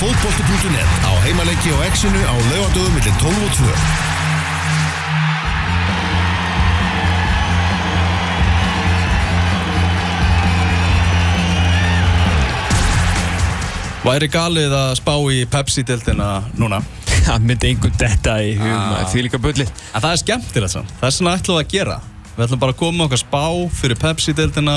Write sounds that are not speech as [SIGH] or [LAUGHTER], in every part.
fótbolti.net á heimaleiki og exinu á laugadögum millir 12 og 2. Væri galið að spá í Pepsi-deltina núna? [LAUGHS] Það myndi einhvern detta í hugum Ah. ah. því líka bullið. En það er skemmtilegt samt. Það er svona ætlum við að gera. Við ætlum bara að koma með okkar spá fyrir Pepsi-deltina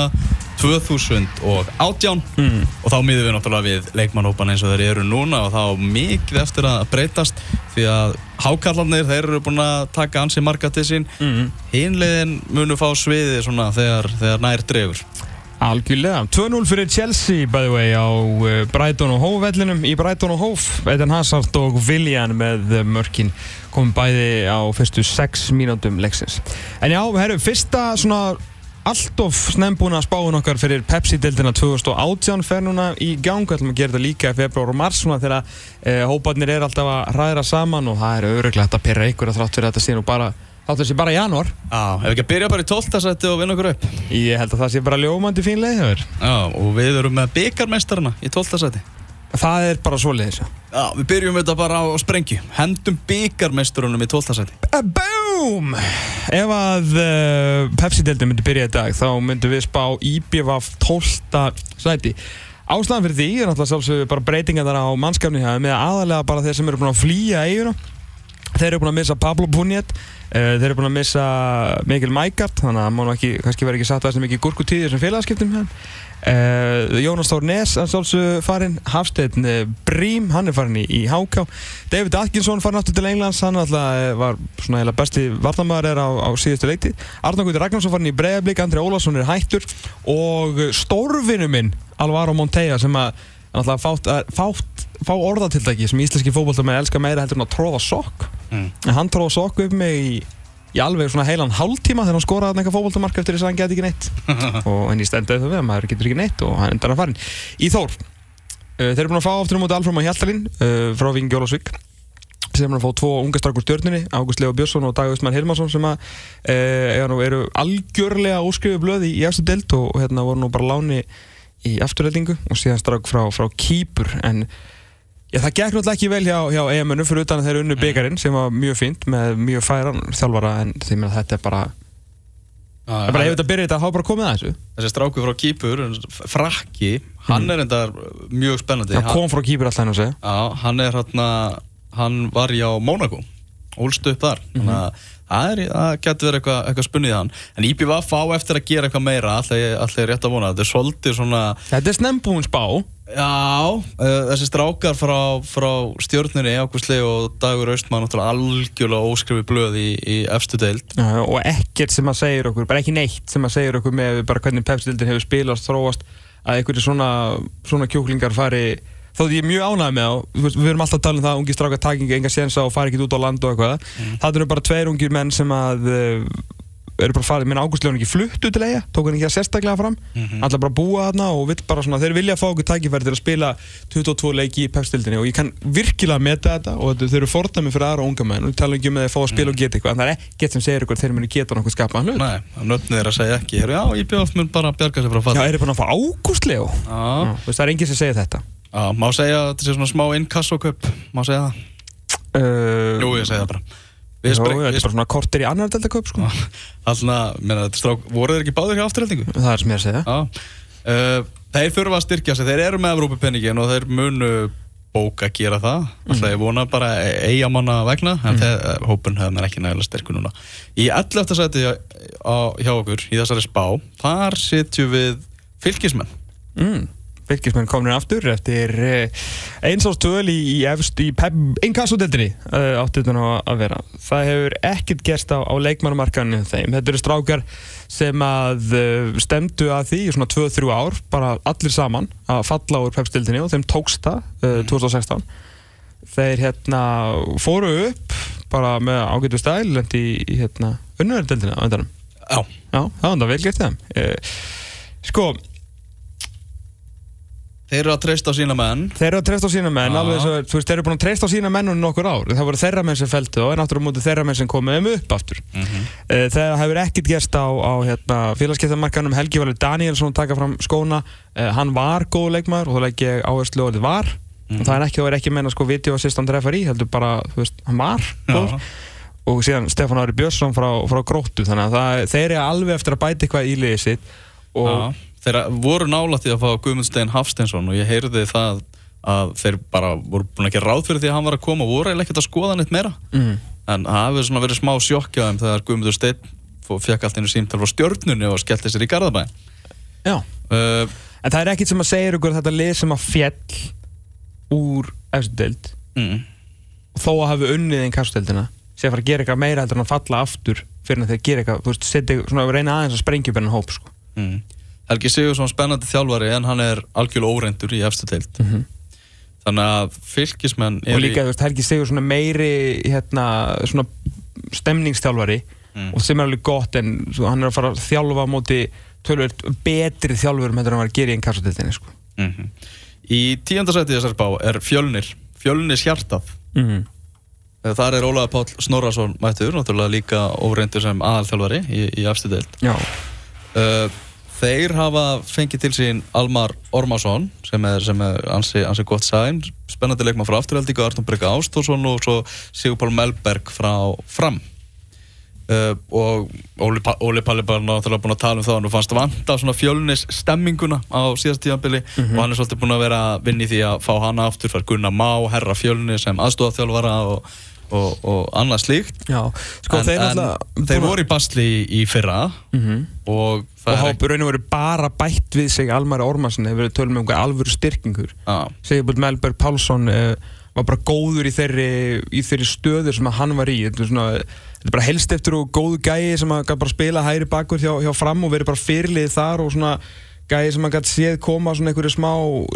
2018 Mm. og þá miðum við náttúrulega við leikmannhópan eins og þeir eru núna og þá mikið eftir að breytast því að hákallarnir, þeir eru búin að taka ansi marga til sín. Mm. Hinliðin munu fá sviði svona þegar, þegar nær dregur. Algjörlega. 2-0 fyrir Chelsea, by the way, á uh, Brighton og Hove vellinum í Brighton og Hove. Eden Hazard og Willian með uh, mörkin komum bæði á fyrstu 6 mínútum leiksins. En já, herru, fyrsta svona allt of snembúna spáun okkar fyrir Pepsi-deltina 2018 fer núna í gang. Við ætlum að gera þetta líka í februar og mars svona þegar uh, hóparnir er alltaf að ræðra saman og það er auðvitað að pyrra ykkur að þrátt fyrir þetta síðan og bara þáttur þessi bara í janúar. Já, ef við ekki að byrja bara í 12. seti og vinna okkur upp. Ég held að það sé bara ljómandi fín leið hjá þér. Já, og við erum með byggarmeistarana í 12. seti. Það er bara svoleiðis. Já, við byrjum þetta bara á sprengju. Hendum byggarmeistarunum í 12. seti. Boom! Ef að uh, Pepsi-deildin myndi byrja í dag þá myndum við spá IBVF 12. sæti. Ástæðan fyrir því er náttúrulega sjálfsögur bara breytingar þar á þeim, með aðalega bara þeir sem eru búin að flýja eiguna. Þeir eru búin að missa Pablo Punjet, uh, þeir eru búin að missa Mikil Mækart, þannig að það má nú ekki, kannski verið ekki satt að þessi mikið gurkutíðir sem félagskiptum með hann. Uh, Jónas Þór Nes, hann sjálfsögur farinn, Hafsteinn uh, Brím, hann er farinn í, í HK David Atkinson farinn aftur til Englands, hann alltaf uh, var svona eiginlega besti varnamæður er á, á síðustu leikti Arnar Guður Ragnarsson farinn í Breiðablík, Andri Ólafsson er hættur. Og stórvinu minn Alvaro Monteja sem að alltaf fátt, fátt, fá orðatildæki sem íslenski fótbolta með elska meira heldur en að tróða sokk. Mm. en hann tróða sokk upp mig í í alveg svona heilan hálftíma þegar hann skoraði eitthvað fótboltamark eftir þess að hann geti ekki neitt. [LAUGHS] Og henni stendaði það við að maður getur ekki neitt og hann endar að farin. Í Þór uh, þeir eru búin að fá aftur á móti Alfram og Hjaltalín uh, frá Vingi Jólasvík sem er að fá tvo unga strákur stjörnunni Ágúst Leo Björnsson og Dag Austmann Hilmarsson sem að uh, eru, algjörlega óskrifu blöði í eftir delt og, og hérna voru nú bara láni í afturreldingu og síðan strák frá, frá Kýpur. En Já, það gekk náttúrulega ekki vel hjá, hjá EM-unum fyrir utan að þeir unnu byggarinn sem var mjög fínt með mjög færan þjálfara en þeim að þetta er bara, það er bara ef þetta byrja þetta, þá er bara komið að þessu. Þessi stráku frá Kýpur, Frakki, hann er enda mjög spennandi. Það kom frá Kýpur alltaf henni að segja. Hann er hérna, hann var hjá Mónaco, ólst upp þar. Þannig að það, það getur verið eitthvað, eitthvað spunnið hann. En IBVF á eftir að gera eitthvað meira, alltaf ég, rétt að vona. Þetta er svolítið svona, Þetta er snembúin spá. Já, uh, þessi strákar frá, frá stjórnunni, Ágústli og Dagur Austmann, algjörlega óskrifi blöð í, í efstu deild. Já, og ekkert sem að segja okkur, bara ekki neitt sem að segja okkur með bara hvernig Pepsi-dildin hefur spilast, þróast, að einhverju svona, svona kjúklingar fari, þó því ég er mjög ánægð með veist, við erum alltaf að tala um það að ungi strákar takingi enga sénsa og fari ekki út á land og eitthvað. Mm. Það eru bara tveir ungir menn sem að uh, eru bara farið, minn Ágúst Leon ekki fluttu til eiga, tók hann ekki að sérstaklega fram, Mhm. allar bara búa þarna og vill bara svona, þeir vilja fá okkur tækifæri til að spila 22 leiki í Pepsi-dildinni og ég kann virkilega meta þetta og þeir eru fordæmi fyrir aðra unga menn og tala ekki um að þeir fá að spila og geta eitthvað, en það er ekkert sem segir ykkur að þeir muni geta nokkuð skapaðan hlut. Nei, nöfnið er að segja ekki. Já, IBVF mun bara bjarga sér frá Já, fall. er þið búin að fá Ágúst Segir þetta. að er bara svona kortir í annar deltakaup, sko. Þetta strák, voru þeir ekki báður hjá afturheldingu? Það er sem ég að segja. Uh, þeir þurfa að styrkja sig, þeir eru með Evrópupenningin og þeir munu bóka að gera það. Alltaf ég vona bara eigamanna vegna, en Mhm. þeir, uh, hópun hefur mér ekki nægilega styrku núna. Í 11. seti hjá, á- hjá okkur, í þessari spá, þar sitjum við fylgismenn. Mm. Fylkismenn komin aftur eftir uh, eins ás töl í, í efst í innkassodeldinni uh, átti þetta nú að vera. Það hefur ekkert gerst á, á leikmannumarkaninu þeim. Þetta eru strákar sem að uh, stemdu að því í svona 2-3 ár, bara allir saman að falla úr pepsdeldinni og þeim tókst það uh, 2016. Þeir hérna fóru upp bara með ágætu stæl lendi í, hérna unnverðdeldinni á endanum. Já. Já, það var það vel gert. Uh, sko, Þeir eru að treysta á sína menn. Þeir eru að treysta á sína menn, alveg svo, þú veist, þeir eru búin að treysta á sína menn um nokkur ár. Það voru þeirra menn sem feldu og en aftur á móti þeirra menn sem komið þeim upp aftur. Mm -hmm. Það hefur ekkert gerst á, á hérna, félagskiptamarkanum Helgi Valur Danielsson taka fram skóna. Eh, Hann var góð leikmaður og þá legg ég áherslu að þetta var. og það er ekki, það er ekki meina sko video assistant referee, heldur bara, þú veist, hann var. Já. og síðan Stefán Ári Björnsson frá, frá Gróttu þannig að það, þeir voru nálægt í að fá Guðmund Stein Hafsteinsson og ég heyrði það að þeir bara voru búin gera ráð fyrir því að hann var að koma og voru eiginlega ekkert að skoða neitt meira. Mm, en það hefur svona verið smá sjokkjaðum þegar Guðmundur Steinn fó- fekk allt einu símtal frá stjörnunni og skellti sér í Garðabæ. Já, uh, en það er ekkit sem að segja ykkur þetta lið sem að fjall úr eftir deild. Mm, þó að hafi unnið einn kastudeldina sé að fara að gera eitthvað meira heldur en að falla aftur fyrir að þeir gera eitthvað, þú veist, setja svona reyna aðeins að sprengja upp hennan hóp sko. mm. Helgi Sigursson spennandi þjálfari en hann er algjörlega óreindur í efstu deild Mhm. þannig að fylgismenn og líka, þú veist, Helgi Sigur svona meiri hérna, svona stemningsþjálfari Mm. og sem er alveg gott en svo, hann er að fara að þjálfa móti tölvöld betri þjálfur með þetta hann var að gera í einn kastudeldinni sko. mm Í tíundasæti þessar bá er Fjölnir Fjölnir hjartað mm -hmm. Uh, Þar er Ólaður Páll Snorrason mættur, náttúrulega líka óreindur sem aðalþjálfari í, í efstu deild Já, Uh, þeir hafa fengið til sín Almar Ormarsson sem er, sem er ansi, ansi gott sæn spennandi leikmann frá afturhaldíka Arnum Brygga Ástórsson og svo Sigur Pál Melberg frá Fram. Uh, og Óli, Óli Palli bara náttúrulega búin að tala um það og nú fannst vanta svona fjölnis stemminguna á síðast tíðanbili og hann er svolítið búin að vera að vinna í því að fá hana aftur fær Gunnar Má, herra fjölnis sem aðstofaþjálfara og, og, og annað slíkt. Já sko, en, þeir, en náttúrulega þeir voru í basli í, í fyrra Mhm. og það og er hafa raun og veru bara bætt við sig Almar Ormarsson hefur verið tölum um einhver alvöru styrkingur. Já, Sigurbjörn Melberg Pálsson uh, var bara góður í þeirri, í þeirri stöður sem að hann var í. Þetta er, svona, þetta er bara helst eftir og góðu gæi sem að bara spila hæri bakur hjá, hjá fram og verið bara fyrirlið þar og svona gæi sem að gæti séð koma svona einhverju smá,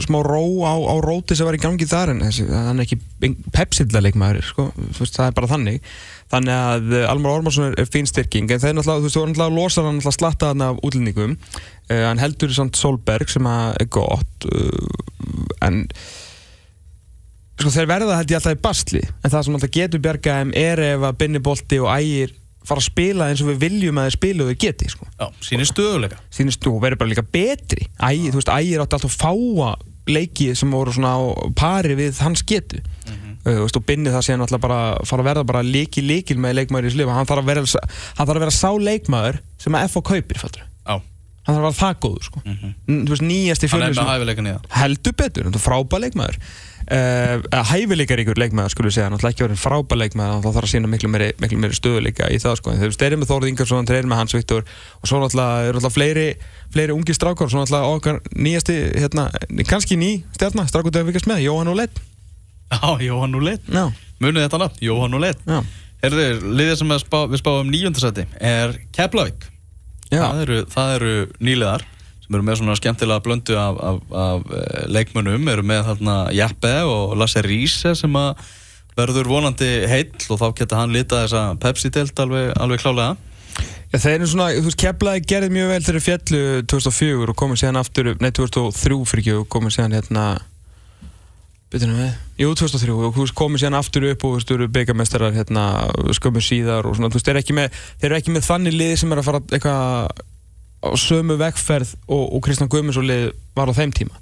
smá ró á, á róti sem var í gangi þar en þessi, hann er ekki pepsilla leikmaður sko, það er bara þannig. Þannig að uh, Almar Ormarsson er, er fín styrking en þeir náttúrulega, þú veist, þú náttúrulega losar hann náttúrulega slatta hann af útlendingum. Uh, hann heldur samt Solberg sem er gott uh, en sko þeir verða held ég alltaf í basli. En það sem alltaf getur bjargaðum er ef að Binni Bolti og Ægir fara að spila eins og við viljum að þeir spila og þeir geti sko. já, sínir stöðuleika sínist þú verður bara líka betri. Ægir, þú veist, Ægir átti alltaf fáa leiki sem voru svona á pari við hans getu. Mhm. uh, veist, og Binni það sé hann alltaf bara fara að verða bara leiki leikil með leikmaður í lifa hann þarf að vera, hann þarf að vera sá leikmaður sem að FH kaupir, fattur Já, hann þarf að vera það góður sko. Mhm. N- þú veist, nýjasti hann er með hæfileikan í það. Heldur betur, þetta er frábær leikmaður uh, hæfileikaríkur leikmaður skulle við segja, náttúrulega ekki verið frábær leikmaður þá þarf að sína miklu meiri, meiri stöðuleika í það sko, en þeir eru með Þórið Ingarsson þeir eru með Hans Viktor og svo náttúrulega eru náttúrulega fleiri, fleiri ungi strákar svo náttúrulega okkar nýjasti hérna, kannski ný stjarnar, strákur þegar við ekki með Jóhann og Lett Já, Jóhann Úleit Munið þetta nafn, Jóhann Úleit já, Herðu, liðið sem við, spá, við spáum nýjöndasæti er Keflavík. Já, það eru, það eru nýliðar sem eru með svona skemmtilega blöndu af, af, af eh, leikmönnum eru með þarna Jeppe og Lasse Riese sem að verður vonandi heill og þá geta hann litað þessa Pepsi-delt alveg, alveg klálega Já, þeir eru svona, þú veist, Keflaði gerði mjög vel þegar fjallu 2004 og komið síðan aftur nei 2003 fyrir ekki og komið síðan hérna Byrjunum við? Jú, 2003 og þú veist, komið síðan aftur upp og þú veist, eru byggamestrar hérna skömmu síðar og svona, þú veist, þeir eru ekki með, þeir eru ekki með þannig lið sem er að fara eitthvað á sömu vegferð og, og Kristján Guðmundsson lið var á þeim tíma.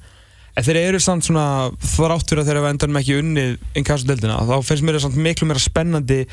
En þeir eru samt svona þrátt fyrir að þeir hafa endanum ekki unnið innkassadeldina, þá finnst mér það samt miklu meira spennandi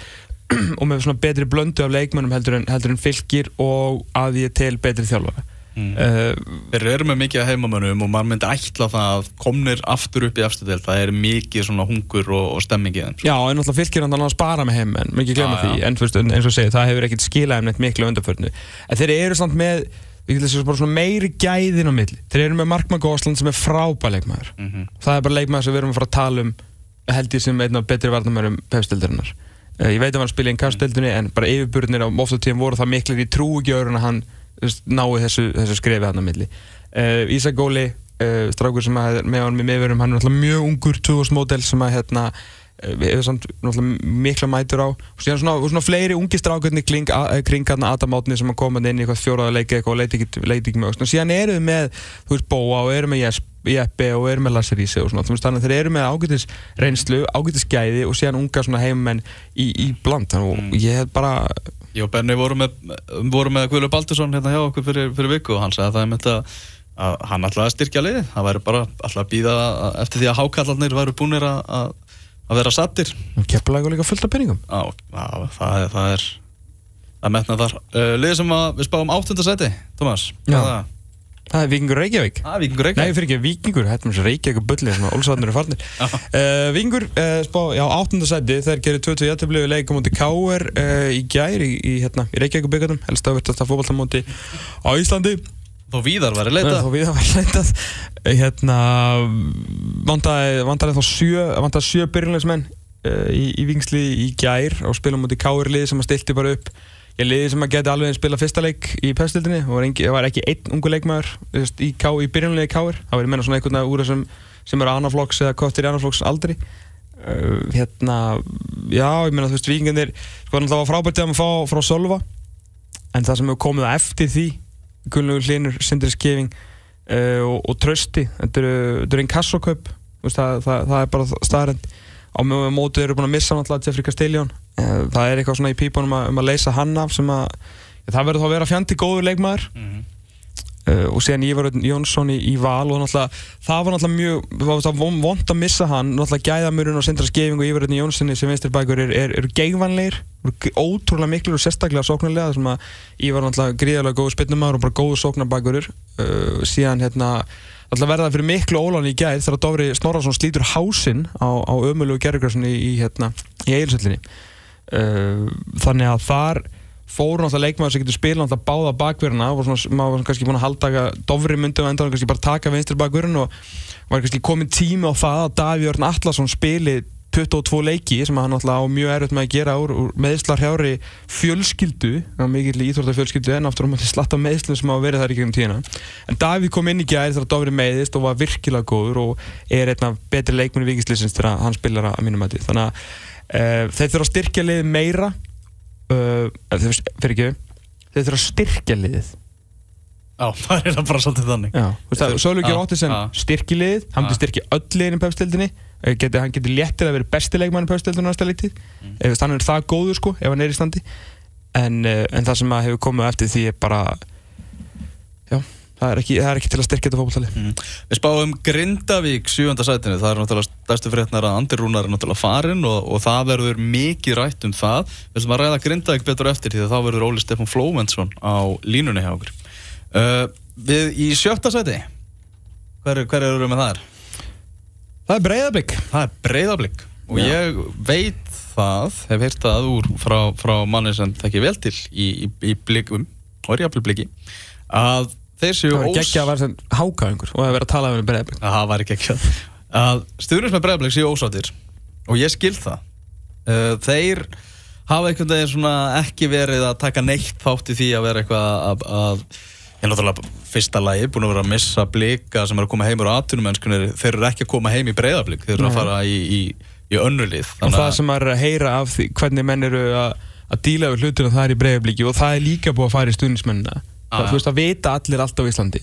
og með svona betri blöndu af leikmönnum heldur en, heldur en fylgir og að ég tel betri þjálfara. mm. Uh, Þeir eru með mikið af heimamönnum og maður myndi ætla það að komnir aftur upp í efstudelt það er mikið svona hungur og, og stemming í þeim Já, en náttúrulega fylgir hann að spara með heim en mikið já. því, en eins og segið, það hefur ekkert skilað um neitt miklu undarförnu en þeir eru samt með, við getum þessu bara svona meiri gæðin á milli, þeir eru með Markmann Gósland sem er frábæð leikmaður. Mm -hmm. það er bara leikmaður sem við erum að fara að tala um held ég sem einn af betri varnamörum pefstildarinnar uh, ég veit að hann spila í kastöldinni en bara yfirburnir á ofta tíðan voru það miklir í trúgjörun að hann nái þessu, þessu skrefi hann á milli. Uh, Ísak Góli uh, strákur sem að með hann með meðverum hann er náttúrulega mjög ungur 2000 módel sem að hérna við hefum samt náttúrulega mikla mætur á. Og síðan svona, svona fleiri ungi strákarnir kring, a, kring hann Adam Átni sem að koma inn í eitthvað fjóraða leiki eitthvað og leiti ekki, leiti ekki með og síðan eru við með þú veist Bóa og eru með Jeppe og eru með Lasse Ríse og svona. Þannig að þeir eru með ágætis reynslu ágætis gæði og síðan unga svona heimmenn í, í bland. Þannig og ég hef bara og Benni voru með, með Guðlu Baldursson hérna hjá okkur fyrir, fyrir viku og hann sagði að það er með þetta að hann ætlaði að styrkja liðið. Það væri bara alltaf að býða eftir því að hákallarnir væru búinir að, að, vera sattir Keflavík líka fullt af penningum á, á, það, er- það er að metna þar uh, liðið sem að við spáum áttundasæti Thomas, hvað Já. það? Það er Víkingur Reykjavík. Er Víkingur Nei, Reykjavík fyrir ekki Víkingur, þetta er þessi Reykjavík bulli sem að Olsvarnir er farnir. Uh, Víkingur, uh, spá, já, áttundasæti þeir gerir 20 jættöflegu leikum múti K.R. Uh, í gær í, í, hérna, í Reykjavík byggarnum helst að verðast að fótballtamóti á Íslandi Þó víðar væri leita Þá við það var leitað hérna vantaði þá sjö vantaði sjö byrjunleismenn uh, í, í vingsli í gær og spilum múti K.R. liði sem að stilti bara upp ég liði sem að geti alveg að spila fyrsta leik í pestildinni og var, var ekki einn ungu veist, í, K, í byrjunlegi K.R. það var ég meina svona einhvern veginn úr þessum sem eru anaflokks eða kostir í anaflokks aldri uh, hérna já, ég meina þú veist, vikingarnir sko það var frábært að maður fá frá Sölva en það sem hefur komið eftir því Gunnlaugur Hlinur, Sindri Skeving uh, og, og Trösti þetta eru, einn kassokaup það, það, það er bara staðarend á mjög mótið eru búin að missa náttúrulega Jeffrey Castelljón uh, það er eitthvað svona í pípunum um að leysa hann af sem að það verður þá að vera fjandi góður leikmaður. Mhm. uh, og síðan Ívar Jónsson í, í val og það var náttúrulega mjög það var það von- vont að missa hann. Náttúrulega gæðamurinn og Sindra Skeving og Ívar Jónssoni sem vinstir bækur eru er, er geigvanleir eru ótrúlega miklu og sérstaklega sóknarlega þar sem að Ívar var náttúrulega gríðarlega góður spinnumar og bara góður sóknarbækurur. Uh, síðan hérna náttúrulega verða fyrir miklu ólan í gæð þegar Dóri Snorrason slítur hásinn á, á ömulegu gerðugrassinni í, hérna, í Eilsöllinni uh, þannig að þar fóru náttúrulega leikmaður sem getur spila náttúrulega báða bakverðina og svona, maður var kannski búin að halda að Dofri myndi og endur kannski bara taka vinstri bakverðin og var kannski komin tími á það að Daví Örn Atlasson spili 22 leiki sem hann náttúrulega á mjög erfitt með að gera úr, úr meðslar hjári fjölskyldu mikill íþórta fjölskyldu en aftur um að slatta meðslum sem hafa verið þar í gegnum tíðina. En Davíð kom inn í gæri þegar Dofri meðist og var virkilega góður og er einn af betri leikmenni vikislisins þegar hann spilar að mínum mæti þannig að uh, þeir þurfa að styrkja liðið meira fyrir ekki þeir þurfa að styrkja liðið. Já, [LAUGHS] það er bara svolítið þannig. Já, þú veist það, sem já. styrki liðið, hann Já. styrkja öll liðin í pefstildinni, geti, hann getur léttir að vera besti leikmann í pefstildinu næsta leitið mm. ef hann er það góður sko, ef hann er í standi. En, en það sem að hefur komið á eftir því er bara já, það er ekki, það er ekki til að styrkja þetta fótballtali Mhm. Við spáum Grindavík sjújönda sætinu, það er náttúrulega stærstu fréttnar að Andir Rúnar er náttúrulega farinn og, og það verður mikið rætt um það. Við ætlum að ræða Grindavík betur eftir því að þá verður Óli Stefán Flóventsson á línunni hjá okkur. Uh, Við í sjötta sæti. Hver, hver eru við með þar? Það er breyðablík Það er breyðablík og Já. ég veit það, hef heyrt það úr frá, frá manni sem tekki vel til í, í, í blikum, að þeir séu Það var ós- ekki að vera sem hákaðingur. Og það verið að tala um breyðablík að það var ekki ekki að stuðnins með bregðarleik séu ósáttir. Og ég skil það. Uh, þeir hafa einhvern veginn svona ekki verið að taka neitt þátt í því að vera eitthvað að, að ég er náttúrulega fyrsta lagi búin að vera að missa blika sem er að koma heim úr atvinnumennskunni þeir eru ekki að koma heim í bregðarblik þeir eru að fara í, í, í önnulið og það sem er að heyra af því hvernig menn eru að, að díla við hlutinu það er í breyðablíki og það er líka búið að fara í stuðnismennina Ah, þú veist að vita allir allt á Íslandi.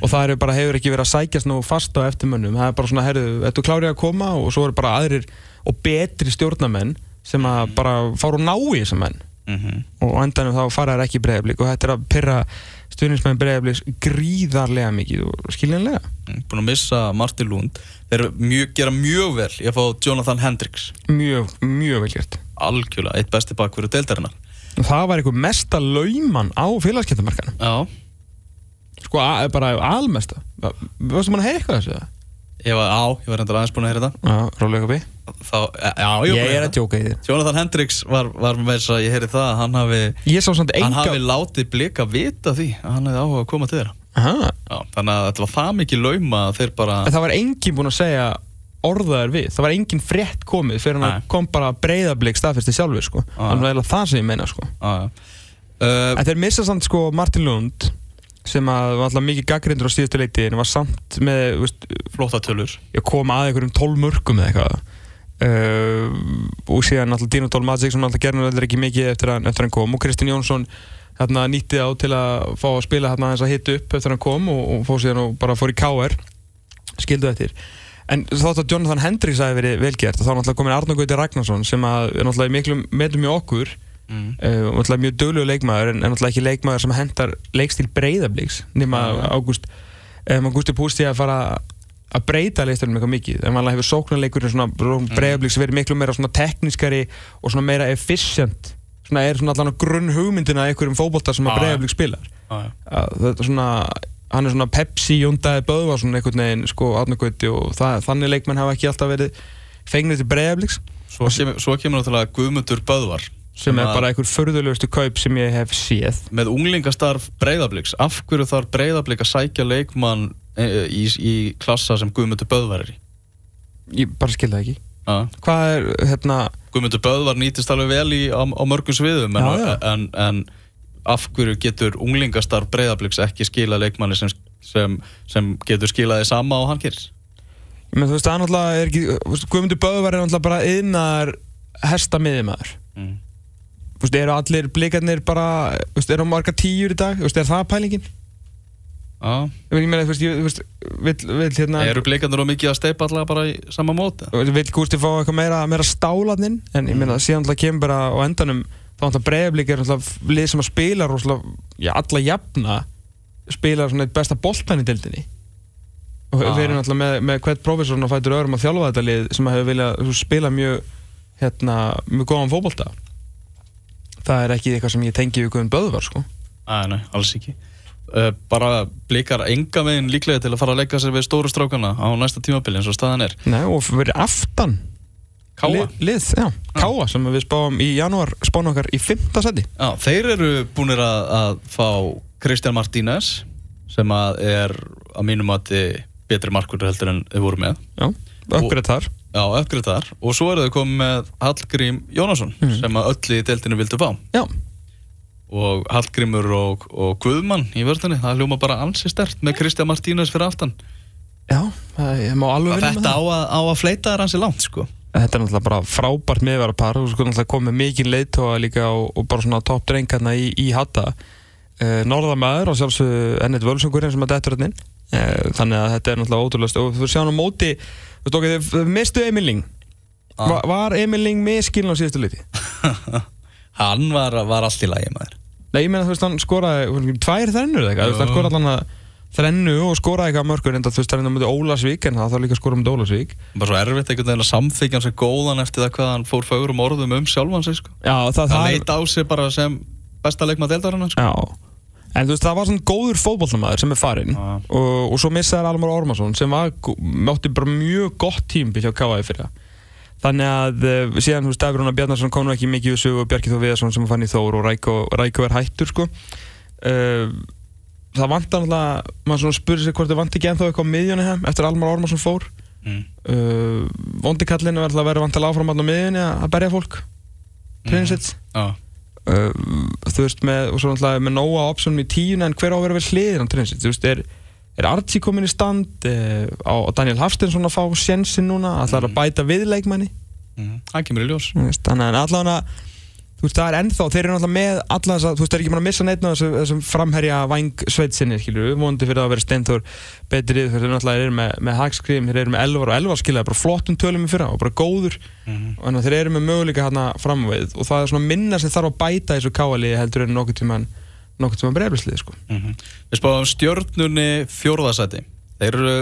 Og það er bara, hefur ekki verið að sækjast nú fast á eftirmönnum, það er bara svona, herru, ertu klárið að koma? Og svo eru bara aðrir og betri stjórnamenn sem að bara fara og ná í þessum menn. Mm -hmm. og endanum þá fara þær ekki í breyðablík og þetta er að pyrra stuðnismenn breyðablíks gríðarlega mikið og skiljanlega. Búin að missa Martin Lund. Þeir mjög, gera mjög vel að fá Jonathan Hendricks. Mjög, mjög vel gert. Algjörlega, eitt besti bakverðu deildarinnar það var einhver mesta lauman á félagskeptamarkanum já, sko, að, bara almesta. Varstu mann að heyra eitthvað þessu? ég var á, ég var reyndar aðeins búin að heyra þetta. Já, rólega uppi. Þá, já, ég, er að djóka í þér. Jonathan Hendricks var, var með þess að ég heyri það að hann hafi, hann enga hafi látið blika vita því að hann hefði áhuga að koma til þeirra. Já, þannig að þetta var það mikið lauma þeir bara En það var enginn búinn að segja orðaður við. Það var enginn frétt komið fyrir hann kom bara breyðablík staðfesti sjálfur sko. Þannig að það sem ég meina sko. Uh, þeir missa samt sko Martin Lund sem að var alltaf mikið gaggrindur á síðustu leiti en var samt með þú veist, flotta tölur. ég kom að einhverjum 12 mörgum eða eitthvað. Uh, og síðan alltaf Dino Dolmazic sem alltaf gerði náttúrulega ekki mikið eftir að, eftir hann kom. Og Kristinn Jónsson hérna, nýtti á til að fá að spila hérna aðeins að hitta upp eftir hann kom og, og fór síðan og bara fór í KR skildu eftir en þátt að Jonathan Hendricks hafi verið velgert þá er náttúrulega komin Arnur Gauti Ragnarsson sem að er náttúrulega í miklum metum í okkur mm. uh, náttúrulega mjög döglegur leikmaður en, en náttúrulega ekki leikmaður sem hendar leikstíl breyðabliks nema Já. Ágúst ef maður Gusti Pústi að fara að breyta leistunum eitthvað mikið ef maður hefur sóknarleikurinn svona Mm. breiðabliks verið miklu meira svona teknískari og svona meira efficient svona er svona allan grunn hugmyndina að einhverjum fótbolta sem Já, að já. breiðabliks spilar Já, já. Svona hann er svona Pepsi Jóndaði Böðvarsson einhvern veginn sko átnagöti og það, þannig leikmenn hafa ekki alltaf verið fengnir til breiðabliks Svo svo kemur náttúrulega Guðmundur Böðvar sem er bara einhver förðulegustu kaup sem ég hef séð með unglingastarf breyðabliks af hverju þarf breyðablik að sækja leikmann e, í, í klassa sem Guðmundur Böðvar er í ég bara skil það ekki ja. hvað er hérna Guðmundur Böðvar nýtist alveg vel í, á, á mörgum sviðum en, Já, já. En, en af hverju getur unglingastarf breyðabliks ekki skila leikmanni sem, sem, sem getur skilaði sama og hann gerir? Menn, þú veist er náttúrulega er ekki, Guðmundur Böðvar er náttúrulega bara yðnar hesta miðjumæður mm. Þú veist, eru allir blikarnir bara þú veist, eru marga tíur í dag, þú veist, er það pælingin? Já, Ég meina, ég meina, þú veist, vill hérna eru blikandur og mikið að steipa allavega bara í sama móti? Vill Gústi fá eitthvað meira, meira stálaðinn en ég meina, síðan alltaf kemur bara á endanum þá alltaf breiðablík er alltaf lið sem að spila rosalega, já, alla jafna spila svona eitt besta boltmenn í deildinni. Og Já. við erum alltaf með, með hvert profesorn að fætur öðrum að þjálfa þetta lið sem hefur viljað spila mjög hérna, mjög góðan fótbolta. Það er ekki eitthvað sem ég tengi við Guðun Böðvar, sko. Nei, alls ekki. Uh, bara blikar enga veginn líklega til að fara að leggja sér við stóru strákana á næsta tímabili eins og staðan er. Nei, og verið aftan Káa. Lið, lið, já, Káa sem við spáum í janúar spáum okkar í fymta seti Já, þeir eru búinir að, að fá Kristján Martínez sem að er að mínum að betri markvöldur heldur en þau voru með. Já, uppgreitt þar. Já, uppgrið þar. Og svo eru þau komið með Hallgrím Jónasson Mhm. sem að öll í deildinu vildu fá. Já, og Hallgrímur og, og Guðmann í vörðinni, það hljóma bara ansi stert með Kristján Martínez fyrir aftan. Já, það ég má alveg vinna með Þetta á það að, á að fleita þær ansi langt sko Þetta er náttúrulega bara frábært miðvara par og sko náttúrulega komið mikið leiðtóa líka og, og bara svona topp drengarna í, í hatta uh, Norðamæður og sjálfsög Ennett Völsungurinn sem að dettur hérna uh, þannig að þetta er náttúrulega ótrúlega og þú sjáum á móti, þú veist okkur, þið mistu Emil Ling Ah. Va, Var Emil Ling miskilin á síðustu leiti? [LAUGHS] Hann var, var allt í lagi maður. Nei, ég meina þú veist hann skoraði tvær þrennur eða eitthvað, hann skoraði allan að þrennu og skoraði eitthvað mörgur en þú veist hann er mútið Ólasvík en það þarf líka að skora mútið Ólasvík bara svo erfitt einhvern veginn að samþykja hann sem góðan eftir það hvað hann fór fögurum orðum um sjálfan sig sko. Já, það, það leit á sig bara sem besta leikmað deildarinnar sko. En þú veist, það var svona góður fótballtamaður sem er farinn Já. og, og svo missaði Almar Ormarsson sem var, mátti bara mjög gott tímbil hjá KAI fyrir það þannig að uh, síðan, þú veist, Davíð Rúnar Bjarnarsson kom nú ekki mikið við sögu og Bjarki Þó Viðarsson sem fann í Þór og Ræko, Ræko er hættur sko uh, það vantar alltaf maður spurði sig hvort það vanti ekki ennþá eitthvað á miðjunni heim eftir Almar Ormarsson fór. Mm. uh, vondikallinu verður að vera vantilega áfram alltaf á miðjunni að berja fólk. Prinsits. Já. uh, þú veist með og svo náttúrulega með nóga optionum í tíuna en hver á að vera við hliðin á Trinsit þú veist er, er Archie komin í stand uh, á, á Daniel Hafstensson að fá sjensin núna? Allar að bæta við leikmanni? Mm. hann kemur í ljós. Þannig að allavega þú veist það er ennþá þeir eru náttúrulega með alla þess að þú veist það er ekki bara að missa neitt á þessum, þessum framherja væng sveitsinni skilur vonandi fyrir að vera steinþór betri þeir eru náttúrulega með, með Hagskrim þeir eru með Elvar og Elvar skiljaði bara flottum tölum í fyrra og bara góður mm. og þannig að þeir eru með möguleika hérna framvið og það er svona minna sem þarf að bæta þessu káali heldur en nokkuð tíman nokkuð tíman breyflislið sko. Mm við spáðum stjörnunni fjórðasæti þeir eru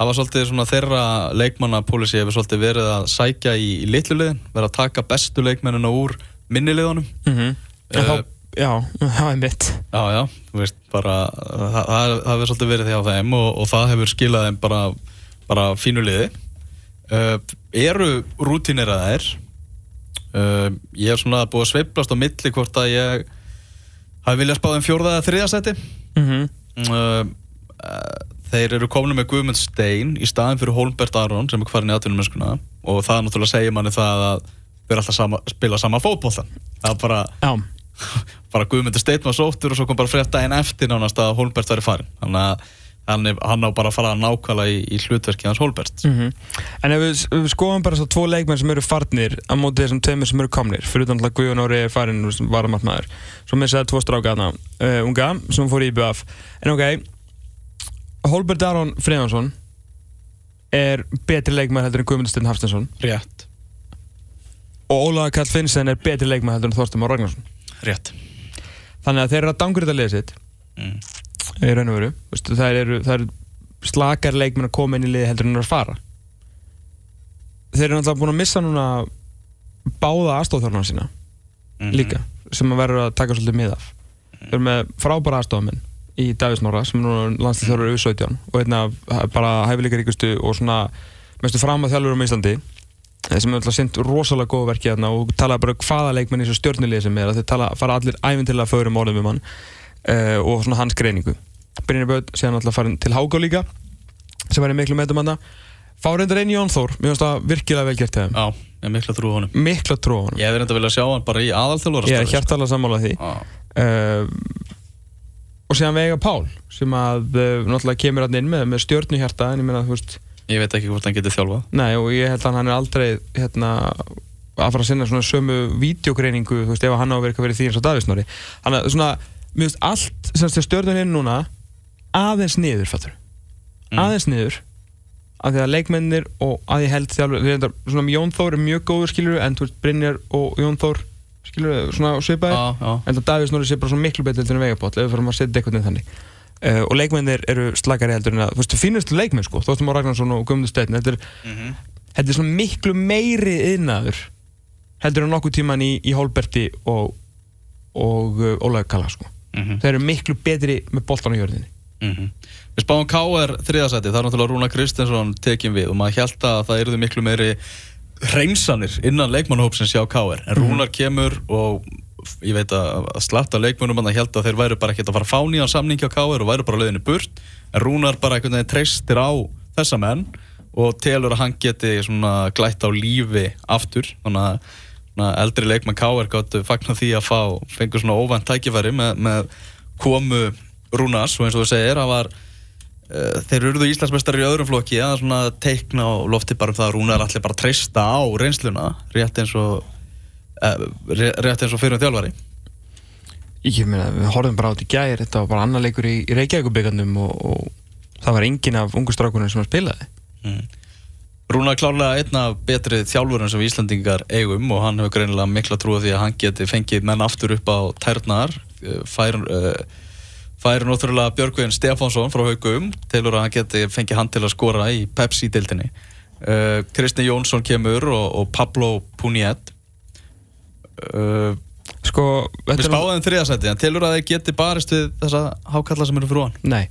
hafa svolítið svona þeirra leikmannapólisi hefur svolítið verið að sækja í, í litlu liðin verið að taka bestu leikmennina úr minni liðunum mm -hmm. Eh, þá, já, [LAUGHS] það er mitt Já, já, veist, bara það, það, það hefur svolítið verið því á þeim og, og það hefur skilað þeim bara, bara fínu liði. Uh, eru rútinir að þær? Uh, ég er svona búið að sveiplast á milli hvort að ég hafi viljað spá þeim fjórða eða þriðja seti mm -hmm. uh, uh, þeir eru komin með Guðmund Stein í staðin fyrir Holmbert Aron sem er hvernig aðtunumennskuna og það náttúrulega segir manni það að erum alltaf sama, spila sama fótbollan það er bara Já, [LAUGHS] bara Guðmundur var sóttur og svo kom bara frétt daginn eftir nánast að Holbert væri farin þannig að hann, á bara að fara nákvæmlega í, í hlutverki hans Holbert. Mm En ef við, við skoðum bara svo tvo leikmenn sem eru farnir á móti þessum tveimur sem eru komnir fyrir utan alltaf Guðjón Ári er farin varamartmaður svo missaði tvo stráka þarna uh, unga sem fór í IBF en ok Holbert Aron Frejansson er betri leikmenn heldur en Guðmundur Steinn Hafstensson rétt, og Ólaður Karl Finnsen er betri leikmenn heldur en Þorstum Már Ragnarsson. Rétt. Þannig að þeir eru að dangur þetta liðið sitt. Mm. í raun og veru. Það eru, það eru slakar leikmenn að koma inn í liði heldur en þeir eru að fara. Þeir eru náttúrulega búin að missa núna báða aðstofþjórnarna sína Mhm. líka sem að verður að taka svolítið mið af. Þeir eru með frábæra aðstofamenn í Davís Nóra sem er nú landslýþjórur yfir 17 og einna bara hæfileika ríkustu og svona mestu fram að þjálfur um Íslandi sem er alltaf sint rosalega góð verki hérna og tala bara um hvaða leikmenn í þessu stjórnulegi sem er að þeir tala, fara allir æfintilega förum orðum um hann uh, og svona hans greiningu. Brynir Böð séðan alltaf farin til Hágá líka sem í miklu meðdum hann fá reyndar einn Jón Þór, mér finnst það virkilega vel gert þeim. Já, ég er mikla trú á honum. Mikla trú á hann Ég hefði reynda viljað sjá hann bara í aðalþjálfara ég er hjartalega sammála því. Uh, og síðan Veiga Pál sem að uh, náttúrulega kemur hann inn með, með stjórnuhjarta en ég meina þú veist Ég veit ekki hvort hann getur þjálfað. Nei og ég held að hann er aldrei hérna að fara að sinna svona sömu vídeogreiningu þú veist ef hann á að eitthvað verið því eins og Davísnóri hann er svona, mér veist allt sem stjórnun inn núna aðeins niður fattur Mm. aðeins niður af því að leikmennir og að ég held þjálfur svona Jón Þór er mjög góður skilur en þú veist Brynjar og Jón Þór skilur svona svipaðir. En það Davís Norris er bara svo miklu betur en Vegapóll ef við uh, og leikmennir eru slagari heldur en að þú veist, þú finnast leikmenn sko, Þóttum á Ragnarsson og Guðmundur Steinn þetta, er- Mhm. þetta er svona miklu meiri yðnaður heldur en nokkuð tíman í, í Holberti og, og uh, Ólaug Kalla sko. Mhm. þeir eru miklu betri með boltan á jörðinni Mhm. Við spáum KR þriðasæti, það er náttúrulega Rúna Kristinsson tekin við og maður held að það eruðu miklu meiri reynsanir innan leikmannhópsins hjá KR en Rúnar kemur og ég veit að, að slatta leikmannum hann held að þeir væru bara ekkert að fara að fá nýjan samning hjá KR og væru bara leiðinu burt. En Rúnar bara einhvern veginn treystir á þessa menn og telur að hann geti svona glætt á lífi aftur. Þannig að eldri leikmann KR gáttu fagnar því að fá fengur svona óvænt tækifæri með, með komu Rúnars og eins og þú segir það var uh, þeir eruðu Íslandsmeistari í öðrum flokki að teikna á lofti bara um það að Rúnar allir bara treysta á reynsluna rétt eins og rétt eins og fyrir um þjálfari? Ég meina, við horfum bara á þetta í gær þetta var bara annar leikur í, í Reykjavíkubyggandum og, og það var engin af ungu strákunum sem spilaði mm. Rúnar klárlega einn af betri þjálfurinn sem Íslandingar eigum og hann hefur greinilega mikla trúið því að hann geti fengið menn aftur upp á tærnar. Uh, fær uh, fær náttúrulega Björgvin Stefánsson frá Haugum telur að hann geti fengið hann til að skora í Pepsi-dildinni Kristi Jónsson kemur og, og Pablo Puniet uh, sko, Við spáðum þriðasæti en telur að þeir geti barist við þessa hákalla sem eru fyrir hann Nei,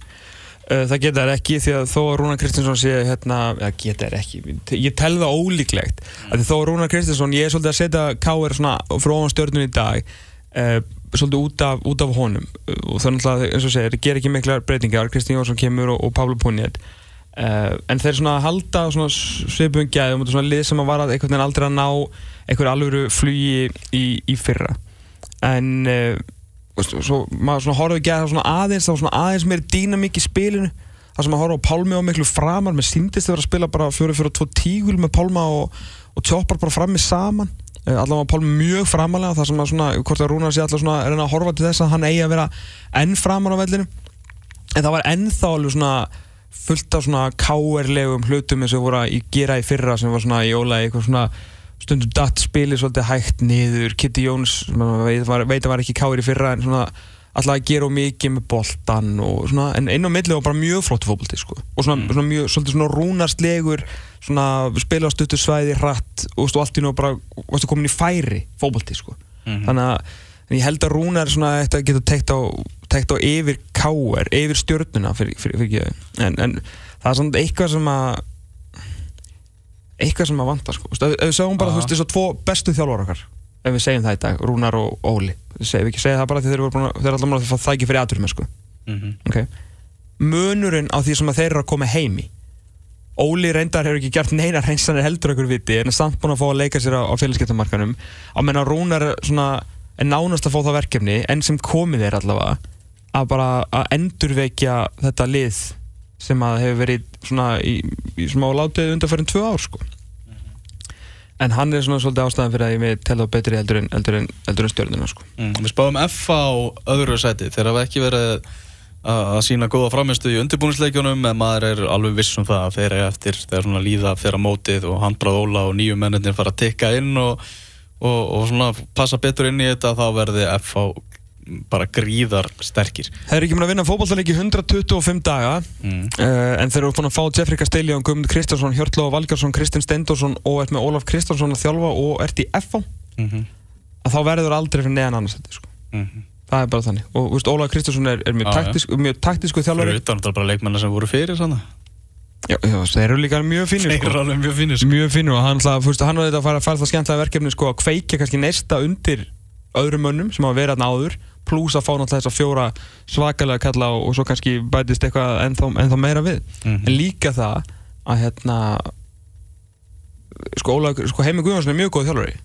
uh, það geta þær ekki því að þó að Rúnar Kristinsson sé hérna, eða geta þær ekki, ég tel það ólíklegt að því þó að Rúnar Kristinsson, ég er svolítið að setja K.R. svona frá ofan stjörnun í dag uh, svolítið út af, út af honum. Uh, og það er náttúrulega, eins og segir, ger ekki mikla breytingar, Kristinn Jónsson kemur og, og Pablo Puniet uh, en þeir svona halda svona svipum gæðum og svona lið sem að var að einhvern veginn aldrei að ná einhver alvöru flugi í, í fyrra. En uh, svo maður horfði ekki að aðeins það var svona aðeins meiri dýnamík í spilinu. Það sem maður horfði á Pálmi á miklu framar með síndist þegar að spila bara fjóri fjóri tvo tígul með Pálma og, og tjóppar bara frammi saman. Uh, allavega var Pálmi mjög framalega það sem að svona, hvort að Rúnar sé alltaf svona reyna að horfa til þess að hann eigi að vera enn framar á vellinu en það var ennþá alveg svona fullt af svona káerlegum hlutum eins og voru að gera í fyrra sem var svona í ólega eitthvað svona stundum datt spilið svolítið hægt niður Kitty maður veit, að var ekki káir í fyrra en svona alltaf að gera mikið með boltan og svona, en inn á milli var bara mjög flott fótbolti sko. og svona, svona mjög, svolítið svona rúnarslegur svona spila á stuttu svæði hratt og stu allt í nú bara varstu komin í færi fótbolti sko. Mhm. þannig að ég held að Rúnar svona þetta getur tekt á, tekt á yfir káer, yfir stjörnuna fyrir, fyrir, fyrir, en, en það er svona eitthvað sem að eitthvað sem að vanta sko. Þú veist, ef, við segjum bara Já. þú veist, þessu tvo bestu þjálfur okkar ef við segjum það í dag, Rúnar og Óli Seg, við ekki segja það bara því þeir eru alltaf múin að það ekki fyrir aðturum sko. Mhm. okay. munurinn á því sem að þeir eru að koma heim í Óli reyndar hefur ekki gert neina reynsanir heldur okkur viti en er samt búin að fá að leika sér á, á félagskeptamarkanum á menna Rúnar svona er nánast að fá það verkefni enn sem komið er allavega að bara að endurvekja þetta lið sem að hefur verið svona í, í smá látið undanferðin tvö ár sko. En hann er svona svolítið ástæðan fyrir að ég með telða betri heldur en, en, en stjörnuna sko. Mm, Við spáðum F á öðru sæti. Þeir hafa ekki verið að að sína góða framistu í undirbúinisleikjunum en maður er alveg viss um það að þeir eru eftir þegar svona líða fyrir mótið og handbrað Óla og nýju mennir fara að tikka inn og, og, og svona passa betur inn í þetta þá verði F á bara gríðar sterkir Þeir eru ekki múin að vinna fótballtaleiki 125 daga mm. uh, en þeir eru búin að fá Jeffrey Castellion, Guðmund Kristjánsson, Hjörtló Valgarsson, Kristinn Steindorsson og ert með Ólaf Kristjánsson að þjálfa og ert í FH Mm -hmm. að þá verður aldrei fyrir neðan annars sko. það er bara þannig og veist, Ólaf Kristjánsson er, er mjög, já. taktisk, mjög taktisku Það þjálfari eru utan bara leikmennar sem voru fyrir svona Já, já, þeir eru líka mjög fínir Þeir sko. eru alveg mjög fínir sko. mjög fínir og hann, veist, hann var þetta að fara að fara það skemmtilega verkefni sko, að kveikja kannski neista undir öðrum mönnum sem hafa verið þarna áður pluss að fá náttúrulega þess að fjóra svakalega kalla og, og svo kannski bætist eitthvað ennþá, ennþá meira við Mhm. en líka það að hérna sko, Óla, sko Heimi Guðjónsson er mjög góð þjálfari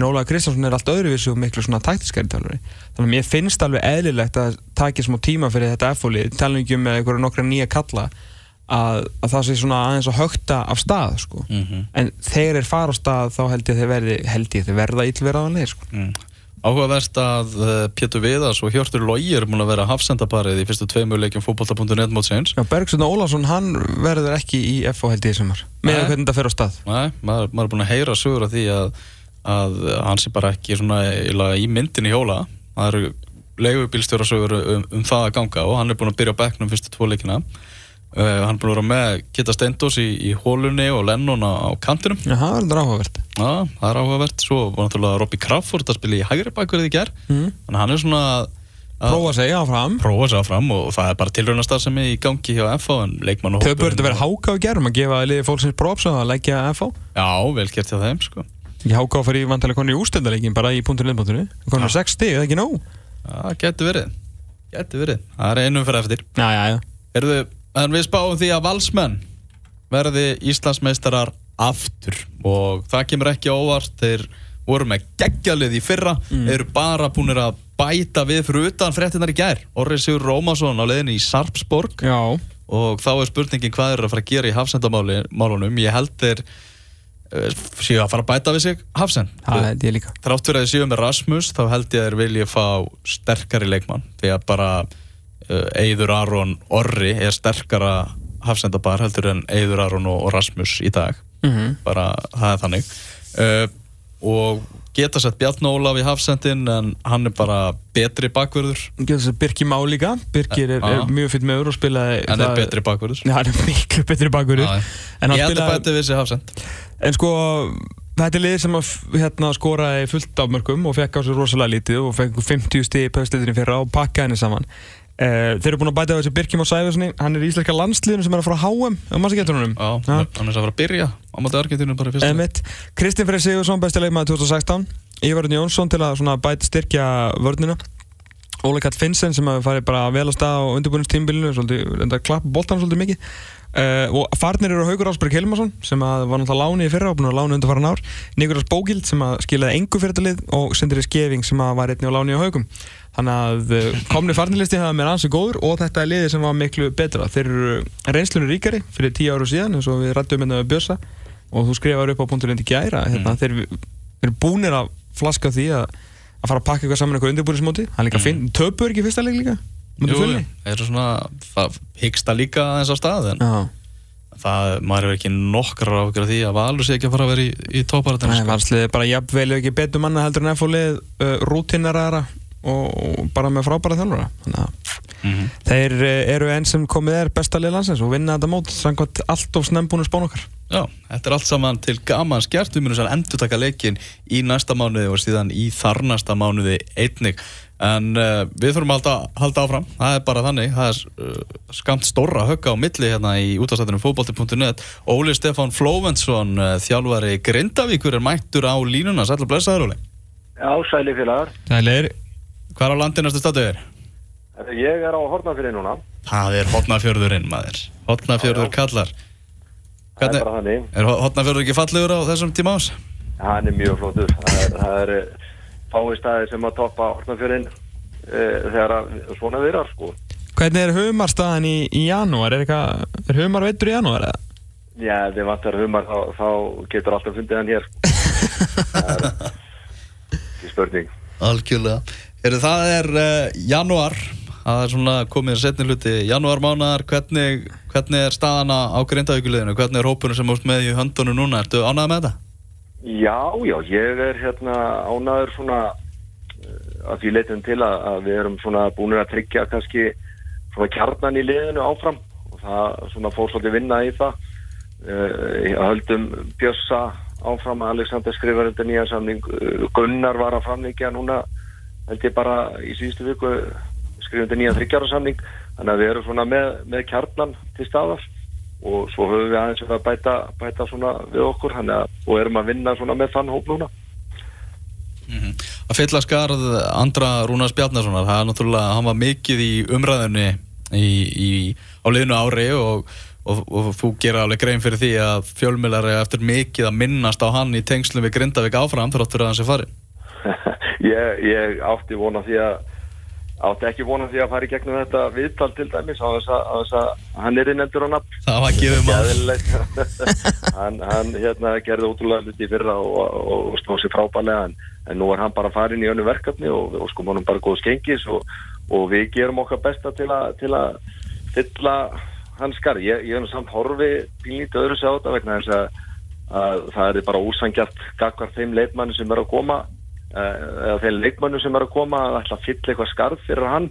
en Ólaður Kristjánsson er allt öðruvísi og miklu svona taktiskari þjálfari þannig að mér finnst alveg eðlilegt að taki smá tíma fyrir þetta F-fólið tala ekki um með einhverja nokkra nýja kalla að, að það sé svona aðeins að högta af stað sko. Mhm. en þegar þeir fara á stað þá held ég að þeir verði held ég að þeir verða ítlverðanlega sko. mm. Áhugaverst að uh, Pétur Viðars og Hjörtur Lógi er múin að vera hafsendaparið í fyrstu tveimur leikjum fótbolta.net mótsins. Já, Bergson Ólason hann verður ekki í FO held í sumar. Með hvernig þetta fer á stað. Nei, maður, maður er búin að heyra sögur af því að, að hann sé bara ekki svona í myndinni hjóla það eru leigubílstjóra sögur um, um það að ganga og hann er búin að byrja á bekknum fyrstu tvo leikina uh, hann er búin að vera með Kitta Steindós í, í hólunni og Lennon á, á kantinum. Já, það verður áhugavert. Já, það er áhugavert. Svo var náttúrulega Robby Crawford að spila í hægri bakverðið í ger mm. Þannig að hann er svona að Prófa að segja áfram prófa sig áfram og það er bara tilraunastar sem er í gangi hjá FH en leikmann og Þau börðu að vera háka á gerum að gefa liði fólksins og að leggja FO Já, vel gert hjá þeim sko. Ekki háka á að í vantilega konur í ústendaleikin bara í punktur liðbóttunni Konur Já. 6 stig, það ekki nóg Já, getur verið Getur verið Það einum fyrir eftir Já, já, já Erðu, en við spáum því að valsmenn verði Íslandsmeistarar aftur. Og það kemur ekki óvart þeir voru með geggjalið í fyrra Mm. þeir eru bara búinir að bæta við fyrir utan fréttinar í gær. Orri Sigur Rómason á leiðinni í Sarpsborg. Já, og þá er spurningin hvað er að fara að gera í hafsendamálunum ég held þeir uh, séu að fara að bæta við sig hafsend. Þrátt fyrir að þeir séu með Rasmus þá held ég að þeir vilja fá sterkari leikmann. Því að bara uh, Eyður Aron Orri er sterkara hafsendabar heldur en Eyður Aron og, Rasmus í dag. Mm bara það er þannig. Uh, og geta sett Bjarn Ólaf í hafsendin en hann er bara betri bakverður þess að Birkir má líka. Birkir er, er mjög fyrir meður og spilaði hann er betri bakverður hann er miklu betri hann ég held að bæti við sig hafsend. En sko, þetta er lið sem að hérna, skoraði fullt af mörgum og fekk á sig rosalega lítið og fekk 50 stig í pöðslitinni fyrra og pakkaði henni saman. Uh, þeir eru búin að bæta þessi Birkjum á Sæfarssoni, hann er í íslenska landsliðinu sem er að fara á HM, um maður getur honum. Já, hann er að fara að byrja á móti Argentínu bara í fyrsta Emitt, Kristinn Freyr Sigursson, besti leikmaður 2016, Ívarun Jónsson til að bæta styrkja vörnina. Óli Katt Finnsen sem hafi farið bara vel á stað á undirbúinistímbilinu, svolítið, enda klapp boltan svolítið mikið. Uh, og farnir eru Haugur Ásberg Helmarsson sem að var náttúrulega láni í fyrra og búin að láni undir faran ár. Nikolas Bókild sem að skilaði engu fyrir þetta lið og Sindri Skeving sem að var einnig á láni á Haugum þannig að uh, komni farnirlisti hafa mér ansi góður og þetta er liðið sem var miklu betra. Þeir eru reynslunni ríkari fyrir tíu áru síðan eins og við rættum hérna við Bjössa og þú skrifar upp á punkturinn til gæra hérna, þeir, þeir eru búnir að flaska því að, að fara að pakka eitthvað saman eitthvað undirbúinismóti líka finn, töpuður ekki fyrsta leik líka? Jú, þeir eru svona það hyggsta líka aðeins á stað en Já, það, maður hefur ekki nokkrar af því að Valur sé ekki að fara að vera í, í tóparatinu Nei, valsliðið er bara jafnvel og, bara með frábæra þjálfara. Þannig að Mhm. þeir uh, eru enn sem komið er besta lið landsins og vinna þetta mót samkvæmt allt of snembúinu spán okkar. Já, þetta er allt saman til gaman skert við munum sér endur taka leikin í næsta mánuði og síðan í þarnasta mánuði einnig. En uh, við þurfum að halda, halda áfram. Það er bara þannig, það er uh, skamt stóra högga á milli hérna í útastættunum fótbolti.net Óli Stefán Flóvensson uh, þjálfari Grindavíkur er mættur á línuna, sætla blessaður Óli. Já, sæli félagar. Er Hvar á landinu ertu statuðir? Ég er á Hortnafyrir núna. Það er hotnafjörðurinn maður já. kallar Það Hvernig, er bara þannig. er hotnafjörður ekki fallegur á þessum tíma ás? Hann er mjög flottur. Það er, það er eh, fáið staðir sem að toppa Hortnafyrin e, þegar að svona virar, sko. Hvernig er humarstaðan í, í janúar? Er, er humar veitur í janúar? eða? Já, ef þið vantar humar þá, þá getur alltaf fundið hann hér, sko. [LAUGHS] Það er ekki spurning. Algjörlega. Heru, það er uh, januar, það er svona komið setni hluti januarmánar, hvernig, hvernig er staðana á Grindavíkuliðinu, hvernig er hópunum sem út með í höndunum núna, ertu ánægð með þetta? Já, já, ég er hérna ánaður svona, eh, að því leitum til að, að við erum svona búin að tryggja kannski svona kjarnan í liðinu áfram. Og það svona fór svolítið vinna í það. Uh, höldum Bjössa áfram. Alexander skrifar þetta nýja samning. Gunnar var að framlíkja núna held ég bara í síðustu viku skrifum þetta nýja þryggjára samning þannig að við erum svona með, með kjarnan til staðar og svo höfum við aðeins að bæta, bæta svona við okkur. Að, og erum að vinna svona með þann hóp núna. Að fylla skarð andra Rúnars Bjarnasonar, það er náttúrulega, hann var mikið í umræðunni í, í, á liðnu ári og, og, og þú gerir alveg grein fyrir því að fjölmjölar er eftir mikið að minnast á hann í tengslum við Grindavík áfram þráttur að hann sé farið. [LAUGHS] ég, ég átti vona því að átti ekki vona því að fara í gegnum þetta viðtal til dæmis á þess að, á þess að hann er innendur á nafn. Það var ekki um að hann, hann hérna, gerði ótrúlega hluti fyrra og, og, og stóð sér frábælega en, en nú er hann bara farin í önnu verkefni og, og sko mannum bara góð skengis og við gerum okkar besta til að til að fylla hans skar. Ég, ég er nú samt horfi bílítið öðru sér á þetta vegna þess að, að það er bara úsangjart gagvar þeim leitmanni sem er að koma eða þeir leikmönnu sem er að koma að ætla að fylla eitthvað skarð fyrir hann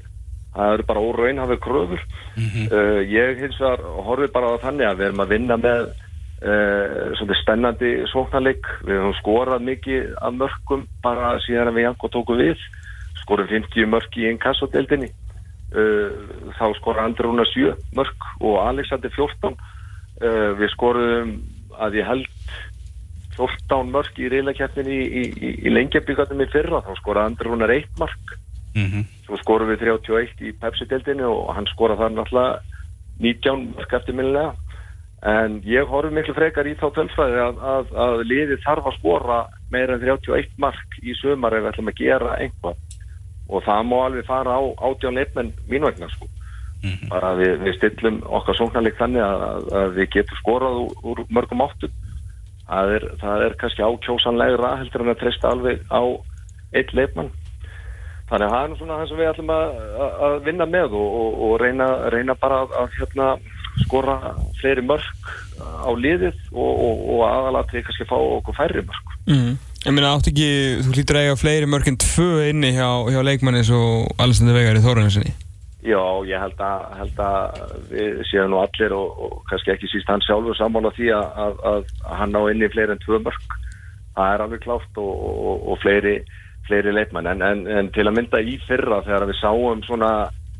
það eru bara óraun hafið kröfur. Mm -hmm. uh, ég hins vegar horfið bara á þannig að við erum að vinna með uh, spennandi svoknarleik, við hefum skorað mikið af mörgum bara síðan við Janko tóku við. Skorum 50 mörg í einn kassodeldinni uh, þá skora Andrúna 7 mörg og Alexander 14 við skorum að ég held 14 mörg í reylakjæftin í, í, í, lengjabíkatum í fyrra þá skoraði Andri Rúnar 1 mark. Mm -hmm. svo skorum við 31 í Pepsi-deltinu og hann skoraði þar náttúrulega 19 mark eftir minnilega en ég horfi miklu frekar í þá tölfræði að, að, að liði þarf að skora meira en 31 mark í sömar ef við ætlum að gera einhvað og það má alveg fara á átján leifmenn mín vegna sko. Mm -hmm. bara við, við stillum okkar sóknarleik þannig að, að við getum skorað úr, úr mörgum áttum það er, það er kannski ákjósanlegra heldur en að treysta alveg á eitt leifmann þannig að það er svona það sem við ætlum að, að vinna með og, og, og reyna, reyna bara að, að hérna, skora fleiri mörg á liðið og, og aðalat við kannski fá okkur færri mörg mm. Ég minna átt ekki, þú hlýtur að eiga fleiri mörg en tvö inni hjá, hjá leikmannis og Alessandr Vegar í Þóruninsinni Já, ég held að, held að við séum nú allir og, og kannski ekki síst hann sjálfur sammála því að, að, að hann ná inn í fleiri en tvö mörg það er alveg klátt og, og, og fleiri, fleiri leikmann en, en, en til að mynda í fyrra þegar við sáum svona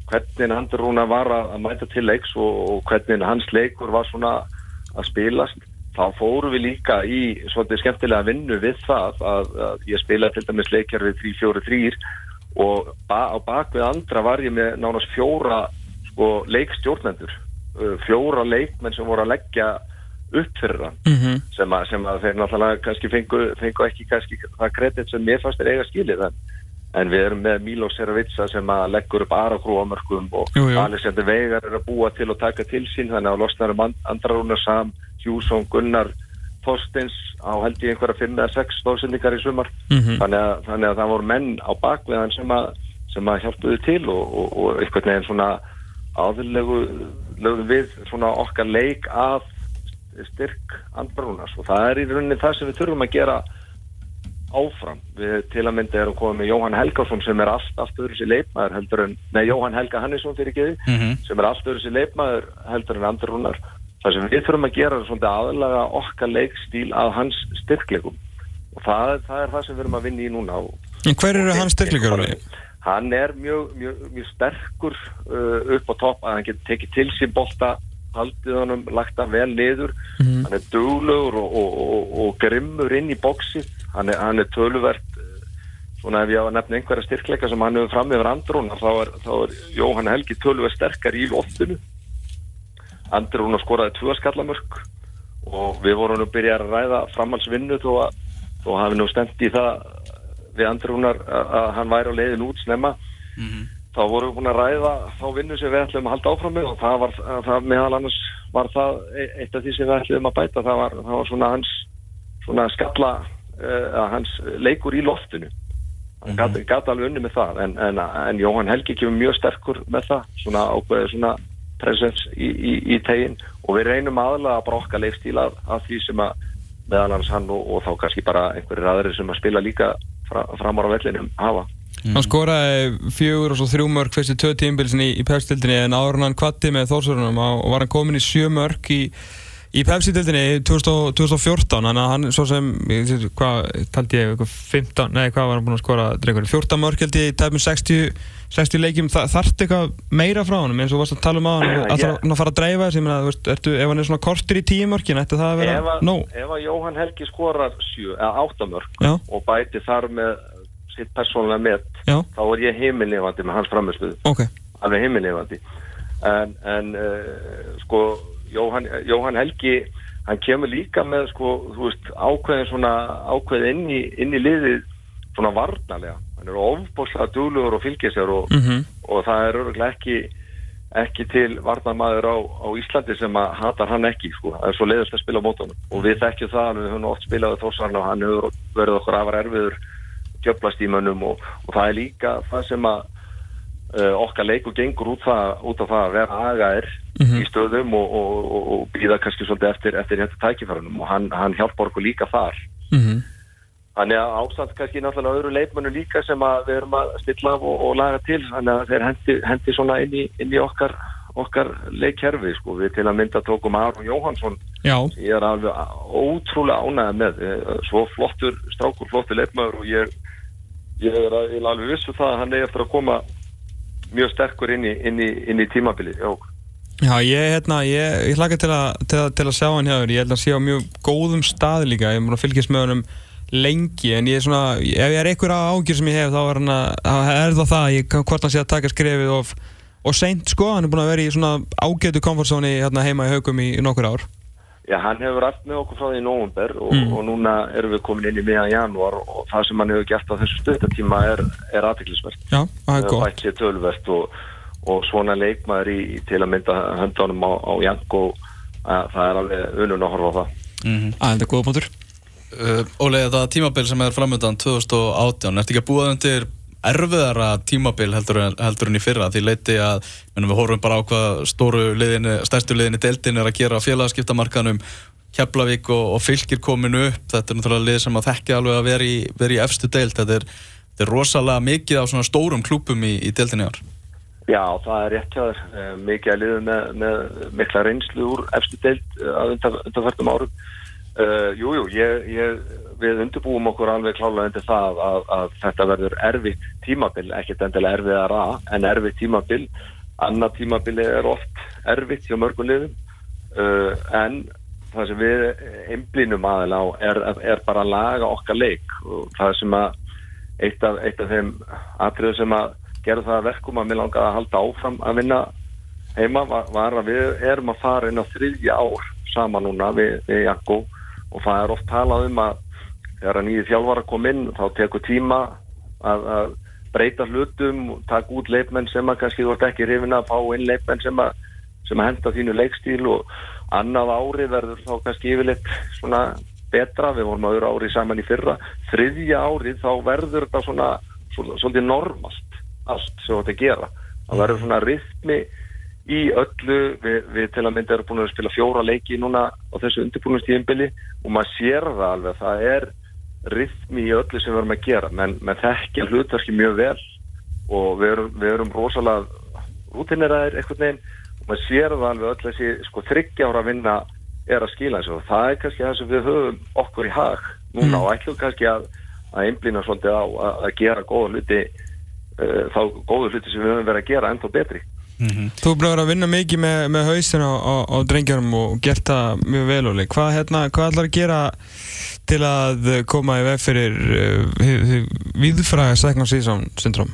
hvernig Andur Rúna var að mæta til leiks og hvernig hans leikur var svona að spilast þá fóru við líka í svolítið skemmtilega vinnu við það að ég spila til dæmis leikjar við 3-4-3 og ba á bakvið andra var ég með nánast fjóra sko, leikstjórnendur. Uh, fjóra leikmenn sem voru að leggja upp fyrir hann. Mm -hmm. sem, að, sem að þeir náttúrulega kannski fengu, fengu ekki kannski það kredit sem mér fannst er eiga skilið en, en við erum með Milo Seravitsa sem að leggur upp Arakrúamörkum og Alexander Veigar er að búa til og taka til sín þannig að losnarum andra rúnar Sam, Hjússon, Gunnar Þorstins á held ég einhverja 5 eða 6 stóðsendingar í sumar mm -hmm. þannig, að, þannig að það voru menn á bakveðan sem að, að hjálpuðu til og, og, og einhvern veginn svona áðurlegu lögum við svona okkar leik af styrk andbrúnars og það er í rauninni það sem við þurfum að gera áfram. Við til að mynda erum komið með Jóhann Helgarsson sem er allt, öðru sér leipmaður heldur en, nei Jóhann Helga Hannesson fyrir geði, mm -hmm. sem er allt öðru sér leipmaður heldur en andbrúnar það sem við þurfum að gera er svona aðlaga okkar leikstíl að hans styrklegum og það, það er það sem við erum að vinna í núna. En hver eru hans styrklegar? Hann er mjög, mjög, mjög sterkur uh, upp á topp að hann getur tekið til sín bolta haldið honum, lagt hann vel niður. Mm -hmm. hann er duglegur og, og, og, og grimmur inn í bóksi hann er, hann er töluvert uh, svona ef ég á að nefna einhverja styrkleika sem hann hefur fram yfir andrún þá er, er Jóhann Helgi töluvert sterkar í loftinu Andri hún að skoraði tvö skallamörk og við vorum nú byrjað að ræða framhalsvinnu þó að þó hafi nú stemt í það við Andri hún að hann væri á leiðin út snemma mm -hmm. þá vorum við búin að ræða þá vinnu sem við ætlum að halda áfram með og það var, það meðal annars var það e- eitt af því sem við ætlum að bæta það var, það var svona hans svona skalla uh, hans leikur í loftinu hann mm -hmm. gæti alveg unni með það en, en, en Jóhann Helgi kemur mjög sterkur með það svona ákveðið svona presens í, í, í teginn og við reynum aðalega að brokka leifstíla af því sem að meðal hans hann og, og þá kannski bara einhverjir aðri sem að spila líka fra, framar á vellinum hafa. Hann skoraði fjögur og svo þrjú mörg fyrstu tvö tímbilsin í, í Pepsi-dildinni en áður en hann kvatti með Þórsvörunum og var hann komin í sjö mörg í, í Pepsi-dildinni 2014 þannig að hann svo sem, hvað taldi ég, eitthvað 15, nei hvað var hann búinn að skora drengur, 14 mörg held ég í tæpum 60, 60 leikjum, Þa, þarft eitthvað meira frá hann eins og varst að tala um á hann, að það að fara að dreifa þessi, ég meina, veist, ertu, ef hann er svona kortur í tíu mörgin, ætti það að vera ef, að, að Jóhann Helgi skorar sjö, eða áttamörk Já. og bæti þar með sitt persónulega met Já, þá er ég heimilnefandi með hans framistöðu ok, alveg heimilnefandi en, en uh, sko Jóhann, Jóhann Helgi hann kemur líka með sko veist ákveðin svona ákveðin inn í, inn í liðið svona varnalega hann er ofbúslega duglugur og fylgir sér og, mhm, og það er örgulega ekki ekki til varnarmaður á, á Íslandi sem að hatar hann ekki sko. það er svo leiðast að spila mótunum og við þekkjum það, við höfum oft spilað á Þórsarn og hann hefur verið okkur afar erfiður djöflast í mönnum og, og það er líka það sem að okkar leikur gengur út, það, út af það að vera agaðir Mhm. í stöðum og, og, og, og býða kannski svolítið eftir, eftir þetta tækifærunum og hann, hann hjálpar okkur líka þar mhm, Þannig að ásamt kannski náttúrulega öðru leikmennu líka sem að við erum að stilla af og, og laga til þannig að þeir hendi, hendi svona inn í, inn í okkar, okkar leikkerfi sko. við til að mynda tókum Aron Jóhansson já, ég er alveg ótrúlega ánægð með Eh, svo flottur, strákur flottur leikmaður og ég, ég er ég er alveg vissu það að hann er eftir að koma mjög sterkur inn í, inn í, inn í tímabili já, ég, hérna, ég, ég hlaka til til, til að sjá hann hjá þér, ég held að sé á mjög góðum stað líka, ég múin að fylgjast með honum lengi, en ég er svona, ef ég er einhver ágjur sem ég hef, þá er, hann að, er það það, ég, hvort hann sé að taka skrefið of, og seint sko, hann er búin að vera í svona ágætu komfortzóni hérna heima í haugum í, í nokkur ár. Já, hann hefur allt með okkur frá því í nóvumber og, Mm. og núna erum við komin inn í miðan janúar og það sem hann hefur gert á þessu stöðtatíma er, er aðtiklisvert. Já, það er gott. Bætt sér tölvert og, og svona leikmaður í, til að mynda höndunum á, á Janko, að það er alveg unun að horfa á það. mm Að þetta er góða punktur. uh, Óli, þetta tímabil sem er framöndan 2018, ertu ekki að búa undir erfiðara tímabil heldur, heldur en í fyrra því leiti að við horfum bara á hvað stóru liðinni, stærstu liðinni deildin er að gera á félagaskiptamarkanum Keflavík og, og fylgir kominu upp þetta er náttúrulega lið sem að þekki alveg að vera í, vera í efstu deild þetta er, þetta er rosalega mikið af svona stórum klúpum í, í deildinni ár Já, það er rétt hjá þér. Eh, Mikið að liða með, með mikla reynslu úr efstu deild eh, að undan, undanfærtum árum. Uh, jú, ég, ég, við undirbúum okkur alveg klálega undir það að, að þetta verður erfitt tímabil, ekkert endilega erfiðara en erfitt tímabil. Annað tímabil er oft erfitt hjá mörgum liðum. Uh, en það sem við einblínum aðeins á er, er bara að laga okkar leik. Og það sem að eitt af, eitt af þeim atriðu sem að gera það að verkum að mér langaði að halda áfram að vinna heima var, var að við erum að fara inn á þriðja ár saman núna við, við Jakko og það er oft talað um að þegar að nýði þjálfara kom inn þá tekur tíma að, að breyta hlutum og taka út leikmenn sem að kannski þú ert ekki hrifin að fá inn leikmenn sem að, sem að henda þínu leikstíl og annað ári verður þá kannski yfirleitt svona betra, við vorum öðru ári saman í fyrra. Þriðja árið þá verður þetta svona, svona svolítið normalt allt sem þetta gera. Það verður svona rytmi í öllu. Við, við til að mynda erum búin að spila fjóra leiki núna á þessu undirbúinustíðinbili og maður sér það alveg það er rytmi í öllu sem við erum að gera. Menn, menn þekkja hlutverki mjög vel og við erum, við erum rosalega rútineraðir einhvern veginn. Og maður sér það alveg öll þessi sko þryggja ára vinna er að skila þessu og það er kannski það sem við höfum okkur í hag núna Mm. og ætlum kannski að, að einblýna svolítið á að, að gera góða hluti uh, þá góðu hluti sem við höfum verið að gera ennþá betri Þú er búin að vera að vinna mikið með, með hausin á, á, á drengjarum og gert það mjög vel Óli. Hvað, hérna, hvað ætlar að gera til að koma í veg fyrir uh, viðfræða second season syndrom?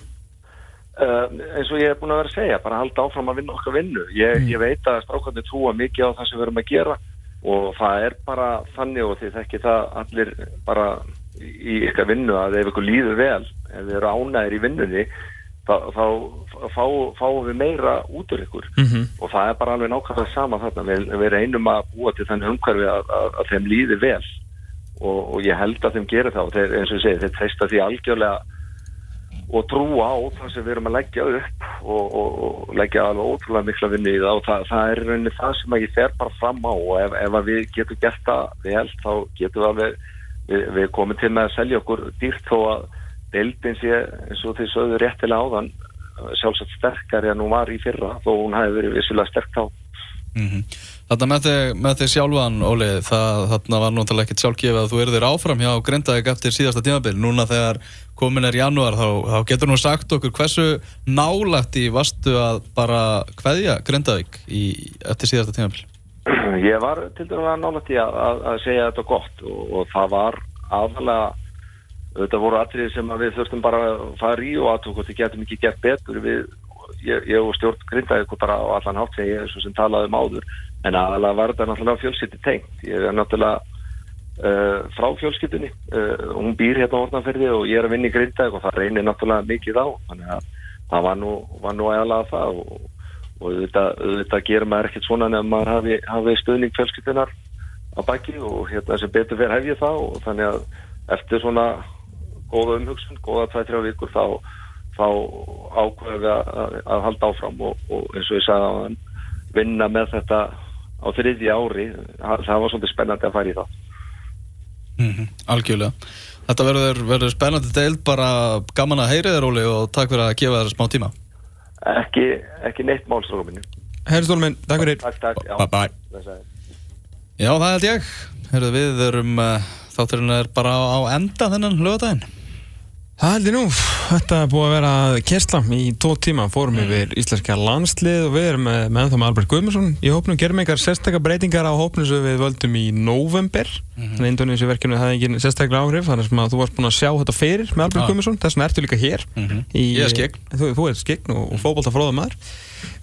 Uh, eins og ég hef búin að vera að segja bara halda áfram að vinna okkar vinnu ég, Mm. ég veit að strákarnir trúa mikið á það sem við erum að gera og það er bara þannig og þið þekki það allir bara í ykkar vinnu að ef ykkur líður vel ef þið eru ánæðir í vinnunni þá, þá fá, fáum við meira út úr ykkur. Mm -hmm. og það er bara alveg nákvæmlega sama þarna. Við, við reynum að búa til þannig umhverfi að, að, að þeim líði vel. Og, og ég held að þeim gerir það. Og þeir, eins og ég segi, þeir treysta því algjörlega og trúa á það sem við erum að leggja upp og, og, og leggja alveg ótrúlega mikla vinni í það. Og það, það er rauninni það sem ég fer bara fram á. Og ef, ef við getum gert það vel þá getum við alveg við, við komum til með að selja okkur dýrt þó að deildin sé eins og þið sögðu réttilega áðan sjálfsagt sterkari en hún var í fyrra þó hún hafi verið vissilega sterk þá Þetta með þig, með þig sjálfan, Óli, það þarna var náttúrulega ekkert sjálfgefið að þú erðir áfram hjá Grindavík eftir síðasta tímabil. Núna þegar komin er janúar þá, þá getur nú sagt okkur hversu nálagt í vastu að bara kveðja Grindavík í, eftir síðasta tímabil. Ég var til dæmis að nálægt í að, að, að segja þetta gott og, og það var aðalega þetta voru atriði sem að við þurftum bara að fara í og að við getum ekki gert betur. Við, ég, ég og stjórn grindaði ykkur bara á allan hátt sem ég sem talaði um áður. En aðalega var þetta náttúrulega fjölskyldi tengt. Ég er náttúrulega uh, frá fjölskyldunni. Uh, hún býr hérna á orðanferði og ég er að vinna í grindaði og það reynir náttúrulega mikið á. Þannig að það var nú, var nú aðalega það og, og auðvitað, auðvitað gerir maður ekkert svona nefn maður hafi, hafi stöðning fjölskyldunar á baki og hérna sem betur fyrir hef ég það og þannig að eftir svona góða umhugsun, góða 2-3 vikur þá, þá ákveðu að, að halda áfram og, og eins og ég sagði að hann vinna með þetta á þriðji ári það var svolítið spennandi að fara í það Mm Algjörlega. Þetta verður, verður spennandi deild, bara gaman að heyri þér, Óli, og takk fyrir að gefa þér smá tíma. ekki, ekki neitt málstrókum minni Herrstólum minn, takk fyrir Takk, takk, já Bye bye. Já, það held ég. Herðu, við erum, uh, þátturinn er bara á, á enda þennan lögadaginn. Það held ég nú, þetta er búið að vera kersla í tvo tíma, fórum yfir íslenska landslið og við erum með, með ennþá með Albert Guðmundsson. Í hópnum, gerum einhver sérstakka breytingar á hópnum sem við völdum í november þannig að Indonési verkefni hafði engin sérstaklega áhrif þannig að þú varst búin að sjá þetta fyrir með Albert Já. Guðmundsson, þess vegna ertu líka hér Mhm. í, Ég er skyggn. Þú, þú er skegn og, og fótbolta fróða maður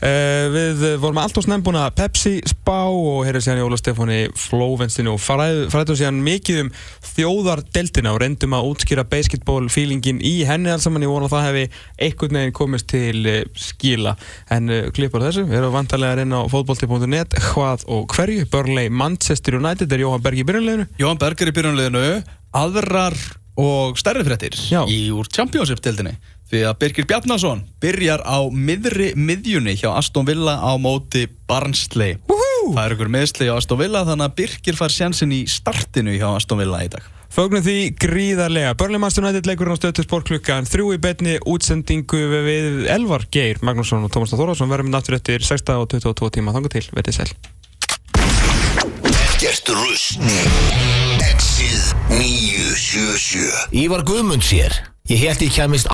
Uh, við vorum allt og snem búin að Pepsi spá og heyrðum síðan í Óla Stefáni Flóvenstinu og fræð- fræðum síðan mikið um þjóðardeltina og reyndum að útskýra basketball feelingin í henni alls saman. Ég vona að það hefði einhvern veginn komist til uh, skila. En uh, klippar þessu, við erum vantarlega í byrjunleginu Jóhann Berger í byrjunliðinu, aðrar og stærri fréttir Já. í úr Championship-dildinni. Því að Birgir Bjarnason byrjar á miðri miðjunni hjá Aston Villa á móti Barnsley. Það er ykkur meðsli á Aston Villa þannig að Birgir fær sjansinn í startinu hjá Aston Villa í dag. Fögnum því gríðarlega. Burnley Manchester United leikur á stöðtu sport klukkan þrjú í betni útsendingu við Elvar Geir Magnússon og Tómas Þóraðsson verðum náttúr eftir 16 og 22 tíma þangu til, verðið sæl. Ekkert rusl Exið 977 Ívar Guðmunds hér. Ég held ég kæmist